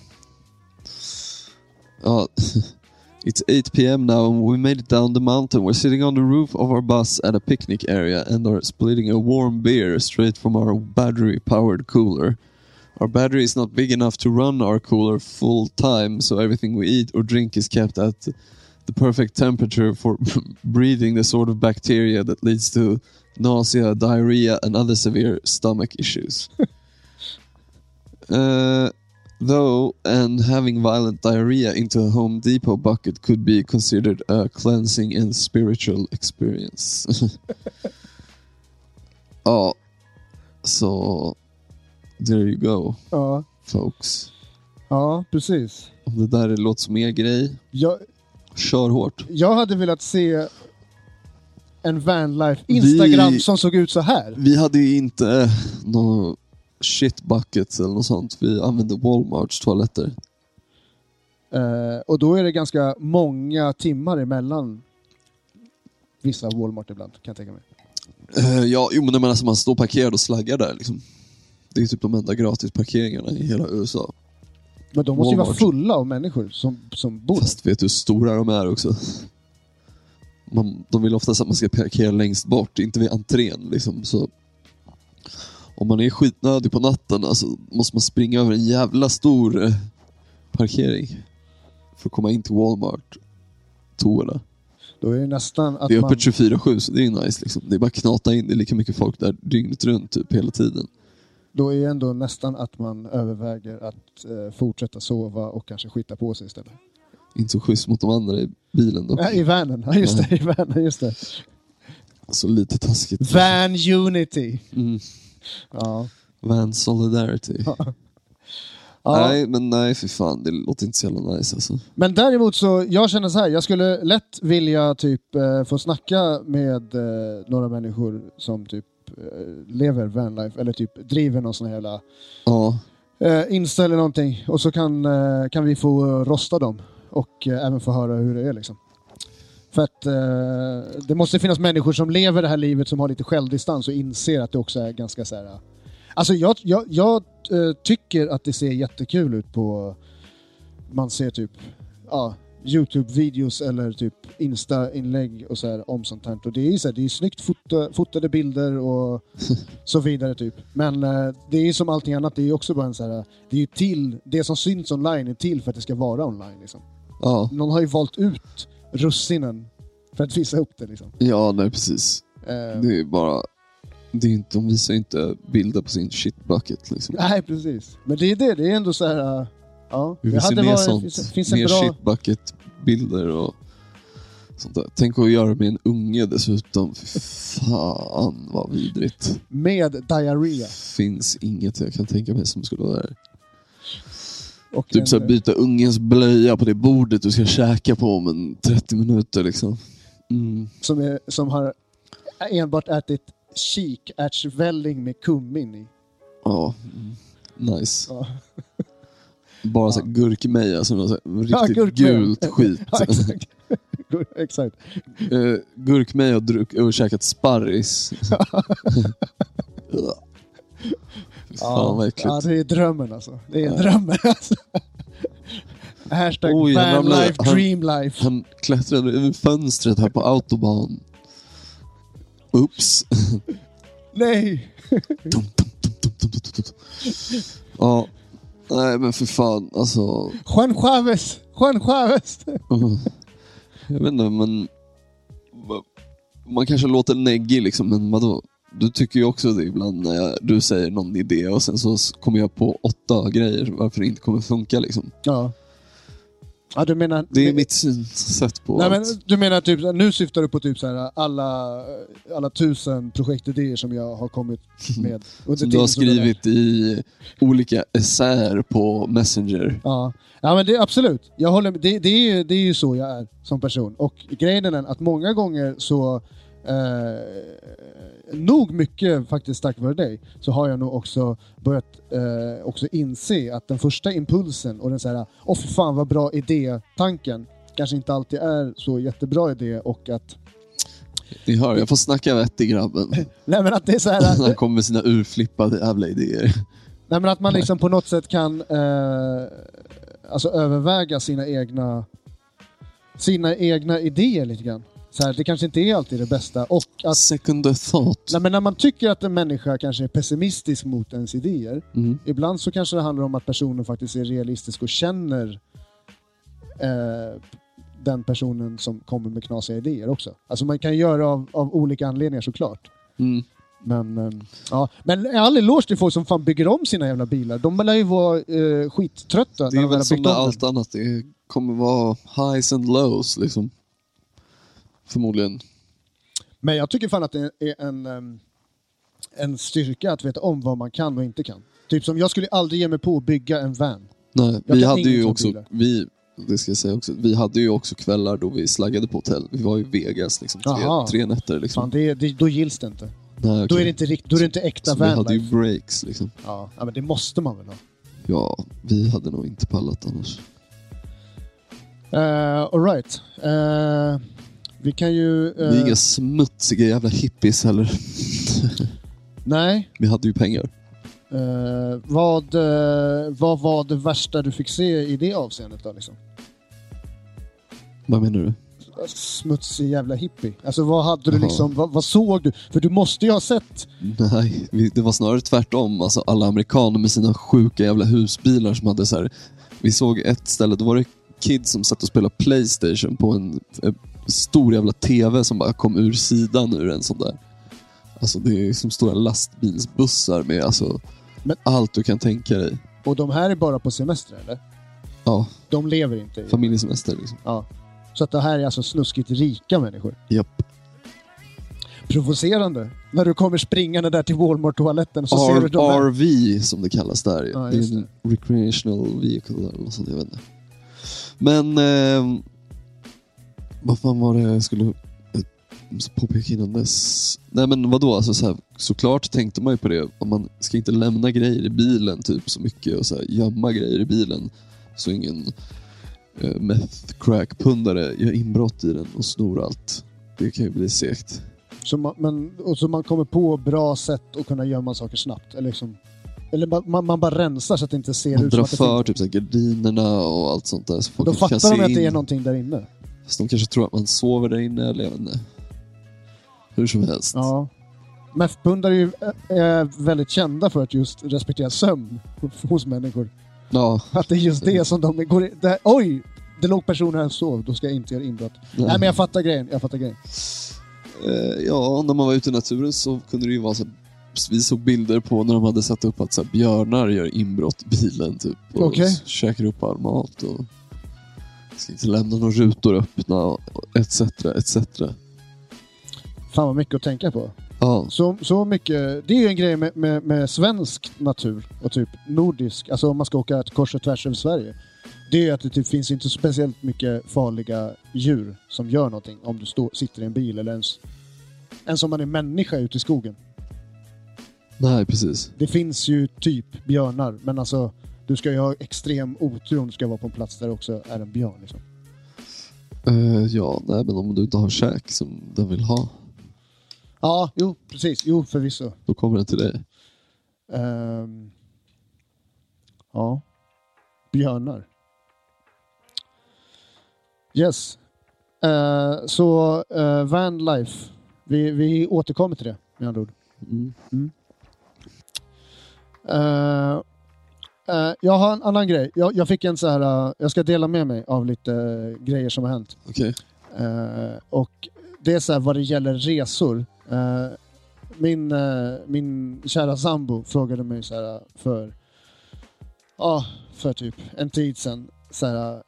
Speaker 2: Ja, it's 8 p.m. now and we made it down the mountain. We're sitting on the roof of our bus at a picnic area and are splitting a warm beer straight from our battery-powered cooler. Our battery is not big enough to run our cooler full time, so everything we eat or drink is kept at the perfect temperature for breeding the sort of bacteria that leads to nausea, diarrhea, and other severe stomach issues. Uh, though, and having violent diarrhea into a Home Depot bucket could be considered a cleansing and spiritual experience. ja, så there you go,
Speaker 1: Ja,
Speaker 2: folks.
Speaker 1: ja precis.
Speaker 2: Om det där låter som er grej,
Speaker 1: Jag,
Speaker 2: kör hårt.
Speaker 1: jag hade velat se en vanlife Instagram
Speaker 2: Vi-
Speaker 1: som såg ut så här.
Speaker 2: Vi hade ju inte någon shit bucket eller något sånt. Vi använde Walmarts toaletter.
Speaker 1: Eh, och då är det ganska många timmar emellan vissa Walmart ibland, kan jag tänka mig.
Speaker 2: Eh, ja, jo men jag menar, alltså, man står parkerad och slaggar där liksom. Det är typ de enda gratisparkeringarna i hela USA.
Speaker 1: Men de måste ju vara fulla av människor som, som bor.
Speaker 2: Fast vet du hur stora de är också? Man, de vill oftast att man ska parkera längst bort, inte vid entrén. Liksom. Så om man är skitnödig på natten alltså, måste man springa över en jävla stor eh, parkering för att komma in till Walmart. Toorna.
Speaker 1: Då är det nästan att
Speaker 2: Det är
Speaker 1: man...
Speaker 2: öppet 24-7 så det är nice. Liksom. Det är bara att knata in, det är lika mycket folk där dygnet runt typ hela tiden.
Speaker 1: Då är det ändå nästan att man överväger att eh, fortsätta sova och kanske skita på sig istället.
Speaker 2: Inte så schysst mot de andra i bilen dock.
Speaker 1: Nej, I vanen, ja just det. I vanen, just det.
Speaker 2: Så lite taskigt.
Speaker 1: Van Unity.
Speaker 2: Mm.
Speaker 1: Ja.
Speaker 2: Van Solidarity.
Speaker 1: ja.
Speaker 2: Nej, men nej för fan. Det låter inte så jävla nice alltså.
Speaker 1: Men däremot så, jag känner så här, jag skulle lätt vilja typ eh, få snacka med eh, några människor som typ lever vanlife eller typ driver någon sån här jävla
Speaker 2: Ja,
Speaker 1: eh, Insta eller någonting och så kan, eh, kan vi få rosta dem och eh, även få höra hur det är liksom. För att eh, det måste finnas människor som lever det här livet som har lite självdistans och inser att det också är ganska så här. Alltså jag, jag, jag eh, tycker att det ser jättekul ut på, man ser typ ja, Youtube-videos eller typ Insta-inlägg och så här om sånt här. Och det är ju så här, det är snyggt fota, fotade bilder och så vidare typ. Men eh, det är ju som allting annat, det är ju också bara en så här, det är ju till, det som syns online är till för att det ska vara online liksom.
Speaker 2: ja,
Speaker 1: Någon har ju valt ut russinen för att visa upp det liksom.
Speaker 2: ja nej precis.
Speaker 1: Eh,
Speaker 2: Det är bara... Det är inte, de visar inte bilder på sin shitbucket liksom.
Speaker 1: Nej, precis. Men det är det, det är ändå så här... Ja,
Speaker 2: Vi vill se mer
Speaker 1: varit,
Speaker 2: sånt.
Speaker 1: finns,
Speaker 2: mer
Speaker 1: bra...
Speaker 2: shitbucket-bilder och sånt där. Tänk att göra med en unge dessutom. Fy fan vad vidrigt.
Speaker 1: Med diarré.
Speaker 2: finns inget jag kan tänka mig som skulle vara där.
Speaker 1: Och
Speaker 2: Typ
Speaker 1: en,
Speaker 2: så här, byta ungens blöja på det bordet du ska käka på om en 30 minuter liksom. Mm.
Speaker 1: som, är, som har enbart ätit kikärtsvälling med kummin i.
Speaker 2: Ja, mm. nice.
Speaker 1: Ja.
Speaker 2: Bara så här gurkmeja som
Speaker 1: Ja,
Speaker 2: riktigt
Speaker 1: gurkmeja.
Speaker 2: gult skit.
Speaker 1: Ja, exakt. exakt.
Speaker 2: Eh, Gurkmeja och, druck, och käkat sparris. Fan vad äckligt.
Speaker 1: ja, det är drömmen alltså. Det är drömmen alltså. Hashtag
Speaker 2: Oj, han ramlade-
Speaker 1: vanlife,
Speaker 2: han-
Speaker 1: dreamlife.
Speaker 2: Han klättrade över fönstret här på autobahn. Oops.
Speaker 1: Nej!
Speaker 2: Ja, nej men för fan alltså.
Speaker 1: Juan Chavez! Juan Chavez!
Speaker 2: Jag vet inte, men... Man kanske låter neggig liksom, men vadå? Du tycker ju också det ibland när jag, du säger någon idé och sen så kommer jag på åtta grejer varför det inte kommer funka liksom.
Speaker 1: Ja. Ja, du menar...
Speaker 2: Det är mitt synsätt på
Speaker 1: Nej, men, du menar typ, nu syftar du på typ så här, alla, alla tusen projektidéer som jag har kommit med under
Speaker 2: Som du har skrivit i olika essäer på Messenger.
Speaker 1: Ja, ja men det, absolut. Jag håller. Det, det, är, ju- det är ju så jag är som person. Och grejen är den att många gånger så, eh, nog mycket faktiskt tack vare dig, så har jag nog också börjat eh, också inse att den första impulsen och den så här, åh för fan vad bra idé, tanken, kanske inte alltid är så jättebra idé och att,
Speaker 2: Ni hör, jag får snacka vett i grabben.
Speaker 1: nej men att det är så här,
Speaker 2: Han kommer med sina urflippade jävla idéer.
Speaker 1: Nej men att man liksom på något sätt kan eh, alltså överväga sina egna sina egna idéer lite grann. Så här, det kanske inte är alltid det bästa. Och att,
Speaker 2: Second thought.
Speaker 1: nej, men när man tycker att en människa kanske är pessimistisk mot ens idéer,
Speaker 2: Mm.
Speaker 1: ibland så kanske det handlar om att personen faktiskt är realistisk och känner eh, den personen som kommer med knasiga idéer också. Alltså man kan göra av, av olika anledningar såklart.
Speaker 2: Mm.
Speaker 1: Men, eh, ja. men all eloge till folk som fan bygger om sina jävla bilar. De lär ju vara eh, skittrötta
Speaker 2: Det
Speaker 1: när
Speaker 2: är
Speaker 1: de väl
Speaker 2: som med allt annat. Det kommer vara highs and lows liksom. Förmodligen.
Speaker 1: Men jag tycker fan att det är en, em, en styrka att veta om vad man kan och inte kan. Typ som jag skulle aldrig ge mig på att bygga en van.
Speaker 2: Nej,
Speaker 1: Jag
Speaker 2: vi hade ju också,
Speaker 1: bilar.
Speaker 2: vi, det ska jag säga också, vi hade ju också kvällar då vi slaggade på hotell. Vi var i Vegas liksom, tre, tre nätter liksom.
Speaker 1: Fan, det, det, då gills det inte.
Speaker 2: Nej,
Speaker 1: Då
Speaker 2: okej.
Speaker 1: är det inte, rikt, då är det inte äkta
Speaker 2: Så vi hade ju breaks liksom.
Speaker 1: Ja, ja, men det måste man väl ha.
Speaker 2: Ja, vi hade nog inte pallat annars.
Speaker 1: Uh, Alright. Uh, vi kan ju...
Speaker 2: Vi är
Speaker 1: eh,
Speaker 2: inga smutsiga jävla hippies heller.
Speaker 1: nej.
Speaker 2: Vi hade ju pengar.
Speaker 1: Eh, vad, eh, vad var det värsta du fick se i det avseendet då? Liksom?
Speaker 2: Vad menar du?
Speaker 1: Smutsig jävla hippie. Alltså vad hade du
Speaker 2: Jaha.
Speaker 1: liksom, vad, vad såg du? För du måste ju ha sett
Speaker 2: Nej, det var snarare tvärtom. Alltså, alla amerikaner med sina sjuka jävla husbilar som hade så här. Vi såg ett ställe, då var det kids som satt och spelade Playstation på en stor jävla TV som bara kom ur sidan ur en sån där. Alltså det är som stora lastbilsbussar med alltså
Speaker 1: Men-
Speaker 2: allt du kan tänka dig.
Speaker 1: Och de här är bara på semester eller?
Speaker 2: Ja,
Speaker 1: De lever inte i...
Speaker 2: familjesemester liksom.
Speaker 1: Ja. Så att det här är alltså snuskigt rika människor.
Speaker 2: Japp.
Speaker 1: Provocerande. När du kommer springande där till Walmart-toaletten så ser du
Speaker 2: R-
Speaker 1: de här.
Speaker 2: RV som det kallas där.
Speaker 1: Ja,
Speaker 2: det är en recreational vehicle eller något sånt, jag vet inte. Men... Eh, vad fan var det jag skulle eh, påpeka innan dess? Nej men vadå, alltså, så här, såklart tänkte man ju på det. Om man ska inte lämna grejer i bilen typ så mycket och så här, gömma grejer i bilen. Så ingen eh, meth crack-pundare gör inbrott i den och snor allt. Det kan ju bli segt.
Speaker 1: Så man, men, och så man kommer på bra sätt att kunna gömma saker snabbt. Eller, liksom, eller man- man, man bara rensar så att det inte ser
Speaker 2: Man
Speaker 1: ut som att det
Speaker 2: för
Speaker 1: finns.
Speaker 2: typ så här, gardinerna och allt sånt där. Så folk
Speaker 1: Då fattar de att det är
Speaker 2: in.
Speaker 1: någonting där inne.
Speaker 2: Fast de kanske tror att man sover där inne, eller jag vet inte. Hur som helst.
Speaker 1: Ja. MEF-pundare är ju eh, är väldigt kända för att just respektera sömn hos människor.
Speaker 2: Ja,
Speaker 1: Att det är just det som de går i, det Oj! Det låg personer här och sov, då ska jag inte göra inbrott. Nej, men jag fattar grejen, jag fattar grejen.
Speaker 2: Eh, ja, när man var ute i naturen så kunde det ju vara så vi såg bilder på när de hade satt upp att så här, björnar gör inbrott i bilen typ. Och s- käkar upp all mat och inte lämna några rutor öppna och etc. etc.
Speaker 1: Fan vad mycket att tänka på.
Speaker 2: Ja,
Speaker 1: Så, så mycket, det är ju en grej med, med, med svensk natur och typ nordisk, alltså om man ska åka ett kors och tvärs över Sverige. Det är att det typ finns inte speciellt mycket farliga djur som gör någonting om du står, sitter i en bil eller ens, ens om man är människa ute i skogen.
Speaker 2: nej precis.
Speaker 1: Det finns ju typ björnar, men alltså du ska ju ha extrem otur om du ska vara på en plats där det också är en björn. Liksom.
Speaker 2: Eh, ja, nej men om du inte har käk som den vill ha,
Speaker 1: Ja, jo precis. Jo, förvisso.
Speaker 2: då kommer den till dig.
Speaker 1: Ehm, ja. Björnar. Yes. Eh, så uh, van life. Vi, vi återkommer till det med andra ord.
Speaker 2: Mm.
Speaker 1: Eh, eh, jag har en annan grej. Jag, jag fick en så här. eh, jag ska dela med mig av lite eh, grejer som har hänt. Eh, och det är så här vad det gäller resor. Min, min kära sambo frågade mig så här för, ja, för typ en tid sedan. Så här,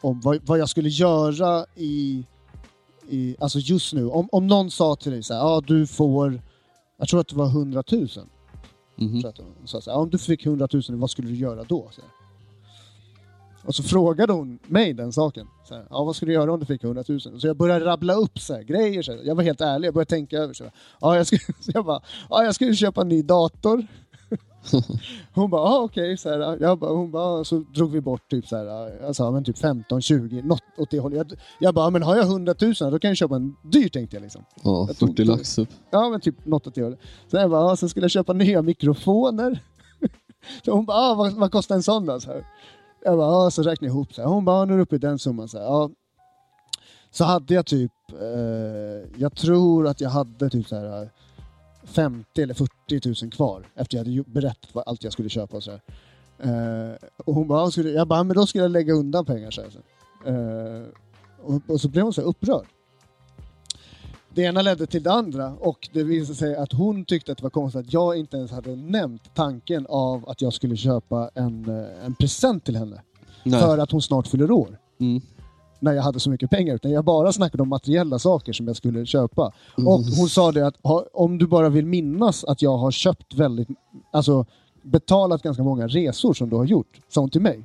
Speaker 1: om vad, vad jag skulle göra i, i, alltså just nu. Om, om någon sa till dig så här, ja du får, jag tror att det var 100 000.
Speaker 2: Mm.
Speaker 1: Så att hon sa så här, om du fick 100 000, vad skulle du göra då? Så. Och så frågade hon mig den saken. Så här, ja, vad skulle du göra om du fick 100 000? Så jag började rabbla upp så här, grejer. Så här. Jag var helt ärlig, jag började tänka över. Så här, ja, jag, skulle, så jag, bara, ja, jag skulle köpa en ny dator. Hon bara, ah, okej. så här, Jag bara, hon bara, så drog vi bort typ så här, men typ 15, 20, något åt det hållet. Jag, jag bara, men har jag 100 000 då kan jag köpa en dyr tänkte jag liksom.
Speaker 2: Ja,
Speaker 1: Jag tog
Speaker 2: 40
Speaker 1: det.
Speaker 2: lax upp.
Speaker 1: Ja, men typ något åt det hållet. Sen jag bara, ah, sen skulle jag köpa nya mikrofoner. så hon bara, ah, vad, vad kostar en sån då? Så här. Jag bara, ah, så räknade jag ihop. Så här. Hon bara, ah, nu är du uppe i den summan. Så, här. Så hade jag typ, eh, jag tror att jag hade typ så här 50 eller 40 000 kvar efter jag hade berättat vad allt jag skulle köpa. Och så här. Eh, och hon bara, skulle, jag bara, men då skulle jag lägga undan pengar. Så. Eh, och, och så blev hon så upprörd. Det ena ledde till det andra och det visade sig att hon tyckte att det var konstigt att jag inte ens hade nämnt tanken av att jag skulle köpa en, eh, en present till henne.
Speaker 2: Nej.
Speaker 1: För att hon snart fyller år.
Speaker 2: Mm.
Speaker 1: När jag hade så mycket pengar. Utan jag bara snackade om materiella saker som jag skulle köpa.
Speaker 2: Mm.
Speaker 1: Och hon sa det att om du bara vill minnas att jag har köpt väldigt, alltså betalat ganska många resor som du har gjort. Sa hon till mig.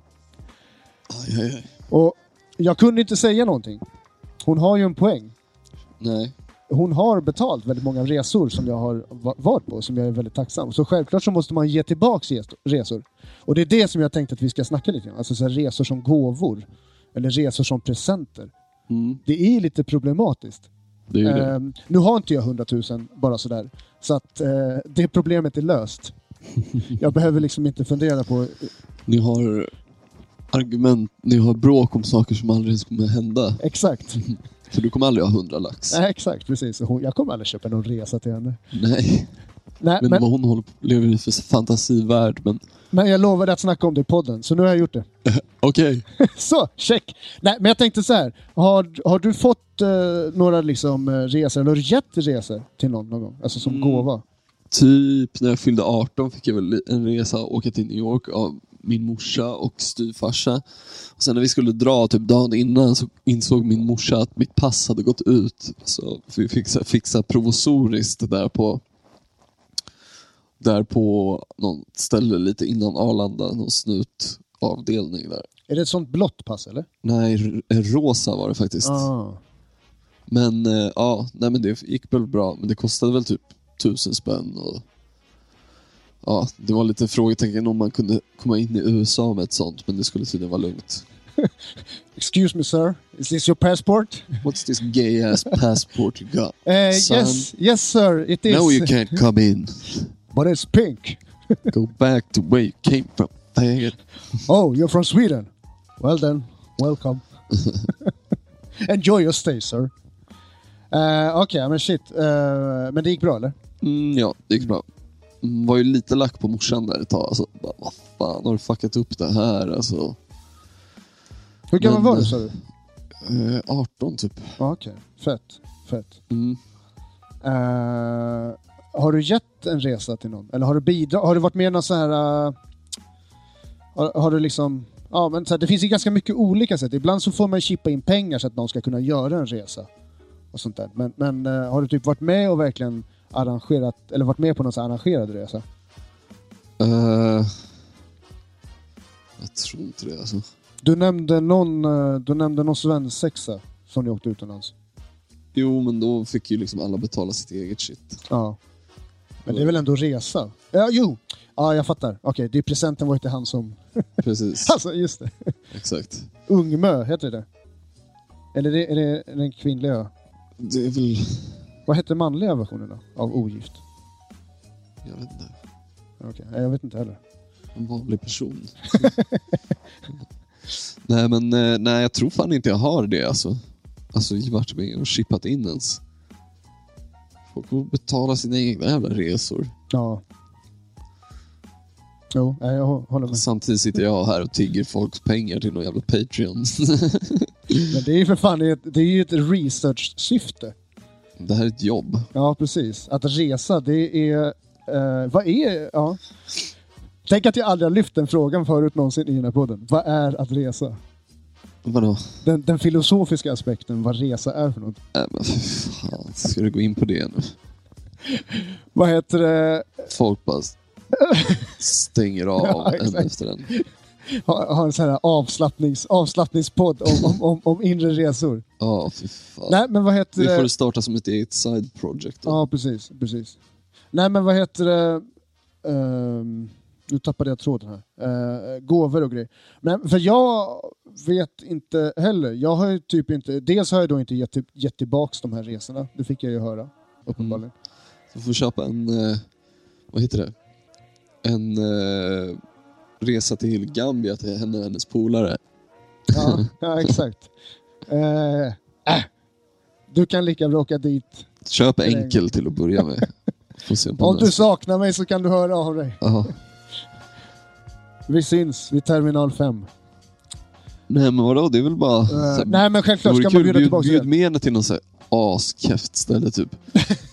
Speaker 2: Aj, aj, aj.
Speaker 1: Och jag kunde inte säga någonting. Hon har ju en poäng.
Speaker 2: Nej.
Speaker 1: hon har betalt väldigt många resor som jag har va- varit på, som jag är väldigt tacksam. Så självklart så måste man ge tillbaks res- resor. Och det är det som jag tänkte att vi ska snacka lite om. Alltså så resor som gåvor. Eller resor som presenter.
Speaker 2: Mm.
Speaker 1: Det är lite problematiskt.
Speaker 2: Det är det.
Speaker 1: Ehm, nu har inte jag 100 000 bara sådär. Så att eh, det problemet är löst. Jag behöver liksom inte fundera på...
Speaker 2: Ni har argument, ni har bråk om saker som aldrig ens kommer hända.
Speaker 1: Exakt.
Speaker 2: För du kommer aldrig ha 100 lax.
Speaker 1: Nej, exakt, precis. Hon, jag kommer aldrig köpa någon resa till henne.
Speaker 2: Nej.
Speaker 1: Nej,
Speaker 2: Men,
Speaker 1: men,
Speaker 2: vad hon håller på, lever i för fantasivärld. Men
Speaker 1: men jag lovade att snacka om det i podden, så nu har jag gjort det.
Speaker 2: okej.
Speaker 1: Så, check! Nej, men jag tänkte så här. Har, har du fått eh, några liksom, eh, resor, eller har du gett resor till någon någon gång? Alltså som
Speaker 2: Mm.
Speaker 1: gåva?
Speaker 2: Typ när jag fyllde 18 fick jag väl en resa och åka till New York av min morsa och styvfarsa. Och sen när vi skulle dra, typ dagen innan, så insåg min morsa att mitt pass hade gått ut. Så vi fick fixa provisoriskt där på där på något ställe lite innan Arlanda, någon snutavdelning där.
Speaker 1: Är det ett sånt blått pass eller?
Speaker 2: Nej, r- rosa var det faktiskt.
Speaker 1: Ah.
Speaker 2: Men eh, ja, nej men det gick väl bra. Men det kostade väl typ tusen spänn. Och, ja, det var lite frågetecken om man kunde komma in i USA med ett sånt, men det skulle tydligen vara lugnt.
Speaker 1: Excuse me sir, is this your passport?
Speaker 2: What's this gay ass passport you got?
Speaker 1: Eh,
Speaker 2: Son.
Speaker 1: yes, yes sir, it is.
Speaker 2: No you can't come in.
Speaker 1: But it's pink.
Speaker 2: Go back to where you came from.
Speaker 1: Oh, you're from Sweden? Well then, welcome. Enjoy your stay sir. Uh, Okej, men shit. Eh, men det gick bra eller?
Speaker 2: Mm, ja, det gick bra. Mm, var ju lite lack på morsan där ett tag. Alltså, bara, vad fan har du fuckat upp det här? Alltså,
Speaker 1: Hur gammal var du sa du?
Speaker 2: eh, 18 typ.
Speaker 1: Okej, fett. Fett.
Speaker 2: Mm.
Speaker 1: Eh, har du gett en resa till någon? Eller har du bidragit? Har du varit med i någon så här... eh, har, har du liksom... Ja, men så här, det finns ju ganska mycket olika sätt. Ibland så får man chippa in pengar så att någon ska kunna göra en resa. Och sånt där. Men, men eh, har du typ varit med och verkligen arrangerat, eller varit med på någon så här arrangerad resa?
Speaker 2: Eh, jag tror inte det alltså.
Speaker 1: Du nämnde någon, du nämnde någon svensexa som ni åkte utomlands.
Speaker 2: Jo, men då fick ju liksom alla betala sitt eget shit.
Speaker 1: Ja. Men det är väl ändå resa? Ja, jo! Ja, jag fattar. Okej, det är presenten var till han som...
Speaker 2: Precis,
Speaker 1: Alltså, just det.
Speaker 2: exakt.
Speaker 1: Ungmö, heter det Eller är det, är det den kvinnliga?
Speaker 2: Det är väl...
Speaker 1: Vad heter manliga versionen då? Av ogift?
Speaker 2: Jag vet inte.
Speaker 1: Okej, nej, jag vet inte heller.
Speaker 2: En vanlig person. nej, men eh, nej, jag tror fan inte jag har det alltså. Alltså varit med och chippat in ens. Folk får betala sina egna jävla resor.
Speaker 1: Ja. Jo, jag hå- håller med.
Speaker 2: Samtidigt sitter jag här och tigger folks pengar till någon jävla Patreon.
Speaker 1: Men det är ju för fan det är ett, det är ju ett research-syfte.
Speaker 2: det här är ett jobb.
Speaker 1: Ja, precis. Att resa, det är... Eh, vad är... Ja. Tänk att jag aldrig har lyft den frågan förut någonsin i den här podden. Vad är att resa?
Speaker 2: Vadå?
Speaker 1: Den, den filosofiska aspekten, vad resa är för något.
Speaker 2: Nej men fy fan, ska du gå in på det nu?
Speaker 1: Vad heter det?
Speaker 2: Folk bara stänger av
Speaker 1: Ja,
Speaker 2: en efter en.
Speaker 1: Ha, ha en sån här avslappnings, avslappningspodd om, om, om, om inre resor.
Speaker 2: Ja, fy fan.
Speaker 1: Nej, men vad heter
Speaker 2: det
Speaker 1: det?
Speaker 2: får du starta som ett eget side project. då.
Speaker 1: Ja, precis, precis. Nej, men vad heter det? Ehm, nu tappade jag tråden här. Uh, gåvor och grejer. Men, för jag vet inte heller. Jag har ju typ inte... Dels har jag då inte gett, gett tillbaks de här resorna. Det fick jag ju höra, uppenbarligen.
Speaker 2: Du får köpa en, eh, vad heter det? En eh, resa till Gambia till henne och hennes polare.
Speaker 1: Ja, ja, exakt. Eh, äh. Du kan lika bra åka dit.
Speaker 2: Köp enkel till att börja med. På
Speaker 1: Om du saknar mig så kan du höra av dig. Vi syns vid terminal 5.
Speaker 2: Nej men vadå, det är väl bara... här-
Speaker 1: nej, men självklart ska man bjuda
Speaker 2: bjud,
Speaker 1: tillbaka
Speaker 2: bjud med henne till här askeft ställe typ.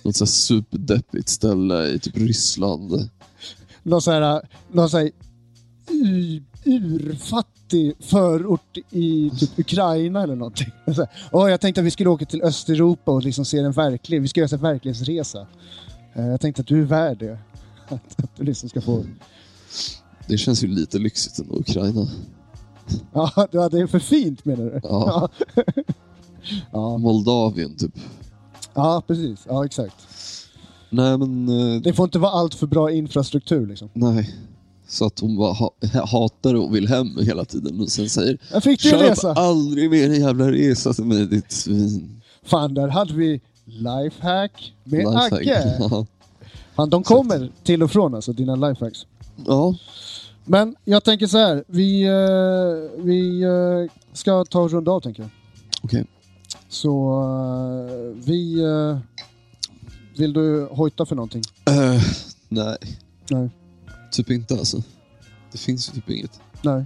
Speaker 2: något så här superdeppigt ställe i typ Ryssland.
Speaker 1: någon så här, någon så här u- urfattig förort i typ Ukraina eller någonting. Så här, Åh, jag tänkte att vi skulle åka till Östeuropa och liksom se en verklig, vi ska göra en verklighetsresa. Eh, Jag tänkte att du är värd det. Att, att du liksom ska få...
Speaker 2: Det känns ju lite lyxigt ändå, Ukraina.
Speaker 1: Ja, det är för fint menar du?
Speaker 2: Ja.
Speaker 1: Ja,
Speaker 2: Moldavien typ.
Speaker 1: ja precis. Ja, exakt.
Speaker 2: Nej men, eh,
Speaker 1: Det får inte vara allt för bra infrastruktur liksom.
Speaker 2: nej. Så att hon bara ha, hatar och vill hem hela tiden och sen säger
Speaker 1: Jag fick du en
Speaker 2: Köp
Speaker 1: resa!
Speaker 2: aldrig mer en jävla resa till mig ditt svin.
Speaker 1: Fan, där hade vi lifehack med
Speaker 2: Lifehack.
Speaker 1: Agge.
Speaker 2: Ja.
Speaker 1: Fan, de kommer till och från alltså, dina lifehacks.
Speaker 2: ja.
Speaker 1: Men jag tänker så här, vi, eh, vi eh, ska ta och runda av tänker jag.
Speaker 2: Okej.
Speaker 1: Så eh, vi... eh, vill du hojta för någonting?
Speaker 2: Eh, nej,
Speaker 1: Nej.
Speaker 2: typ inte alltså. Det finns ju typ inget.
Speaker 1: Nej.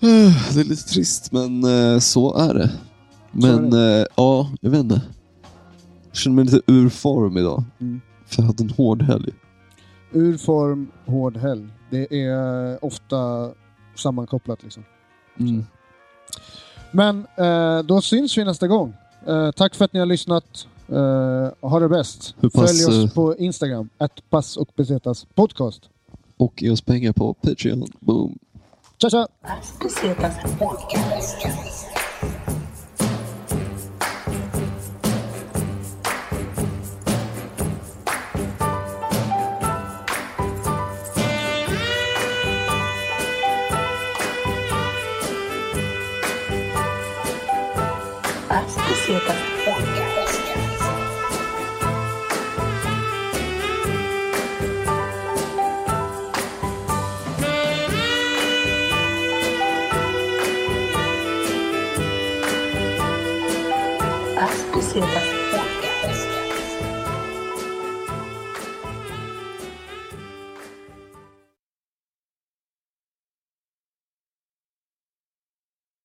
Speaker 2: Eh, Det är lite trist men eh, så är det. Men eh, ja, jag vet inte. Jag känner mig lite ur form idag.
Speaker 1: Mm.
Speaker 2: För jag hade en hård helg.
Speaker 1: Ur form, hård helg. Det är ofta sammankopplat liksom.
Speaker 2: Mm.
Speaker 1: Men eh, då syns vi nästa gång. Eh, tack för att ni har lyssnat. Eh, ha det bäst.
Speaker 2: Pass,
Speaker 1: Följ oss
Speaker 2: eh,
Speaker 1: på Instagram, att pass och besetas podcast.
Speaker 2: Och ge oss pengar på Patreon. Boom.
Speaker 1: Tja tja!
Speaker 3: Pesetas Podcast.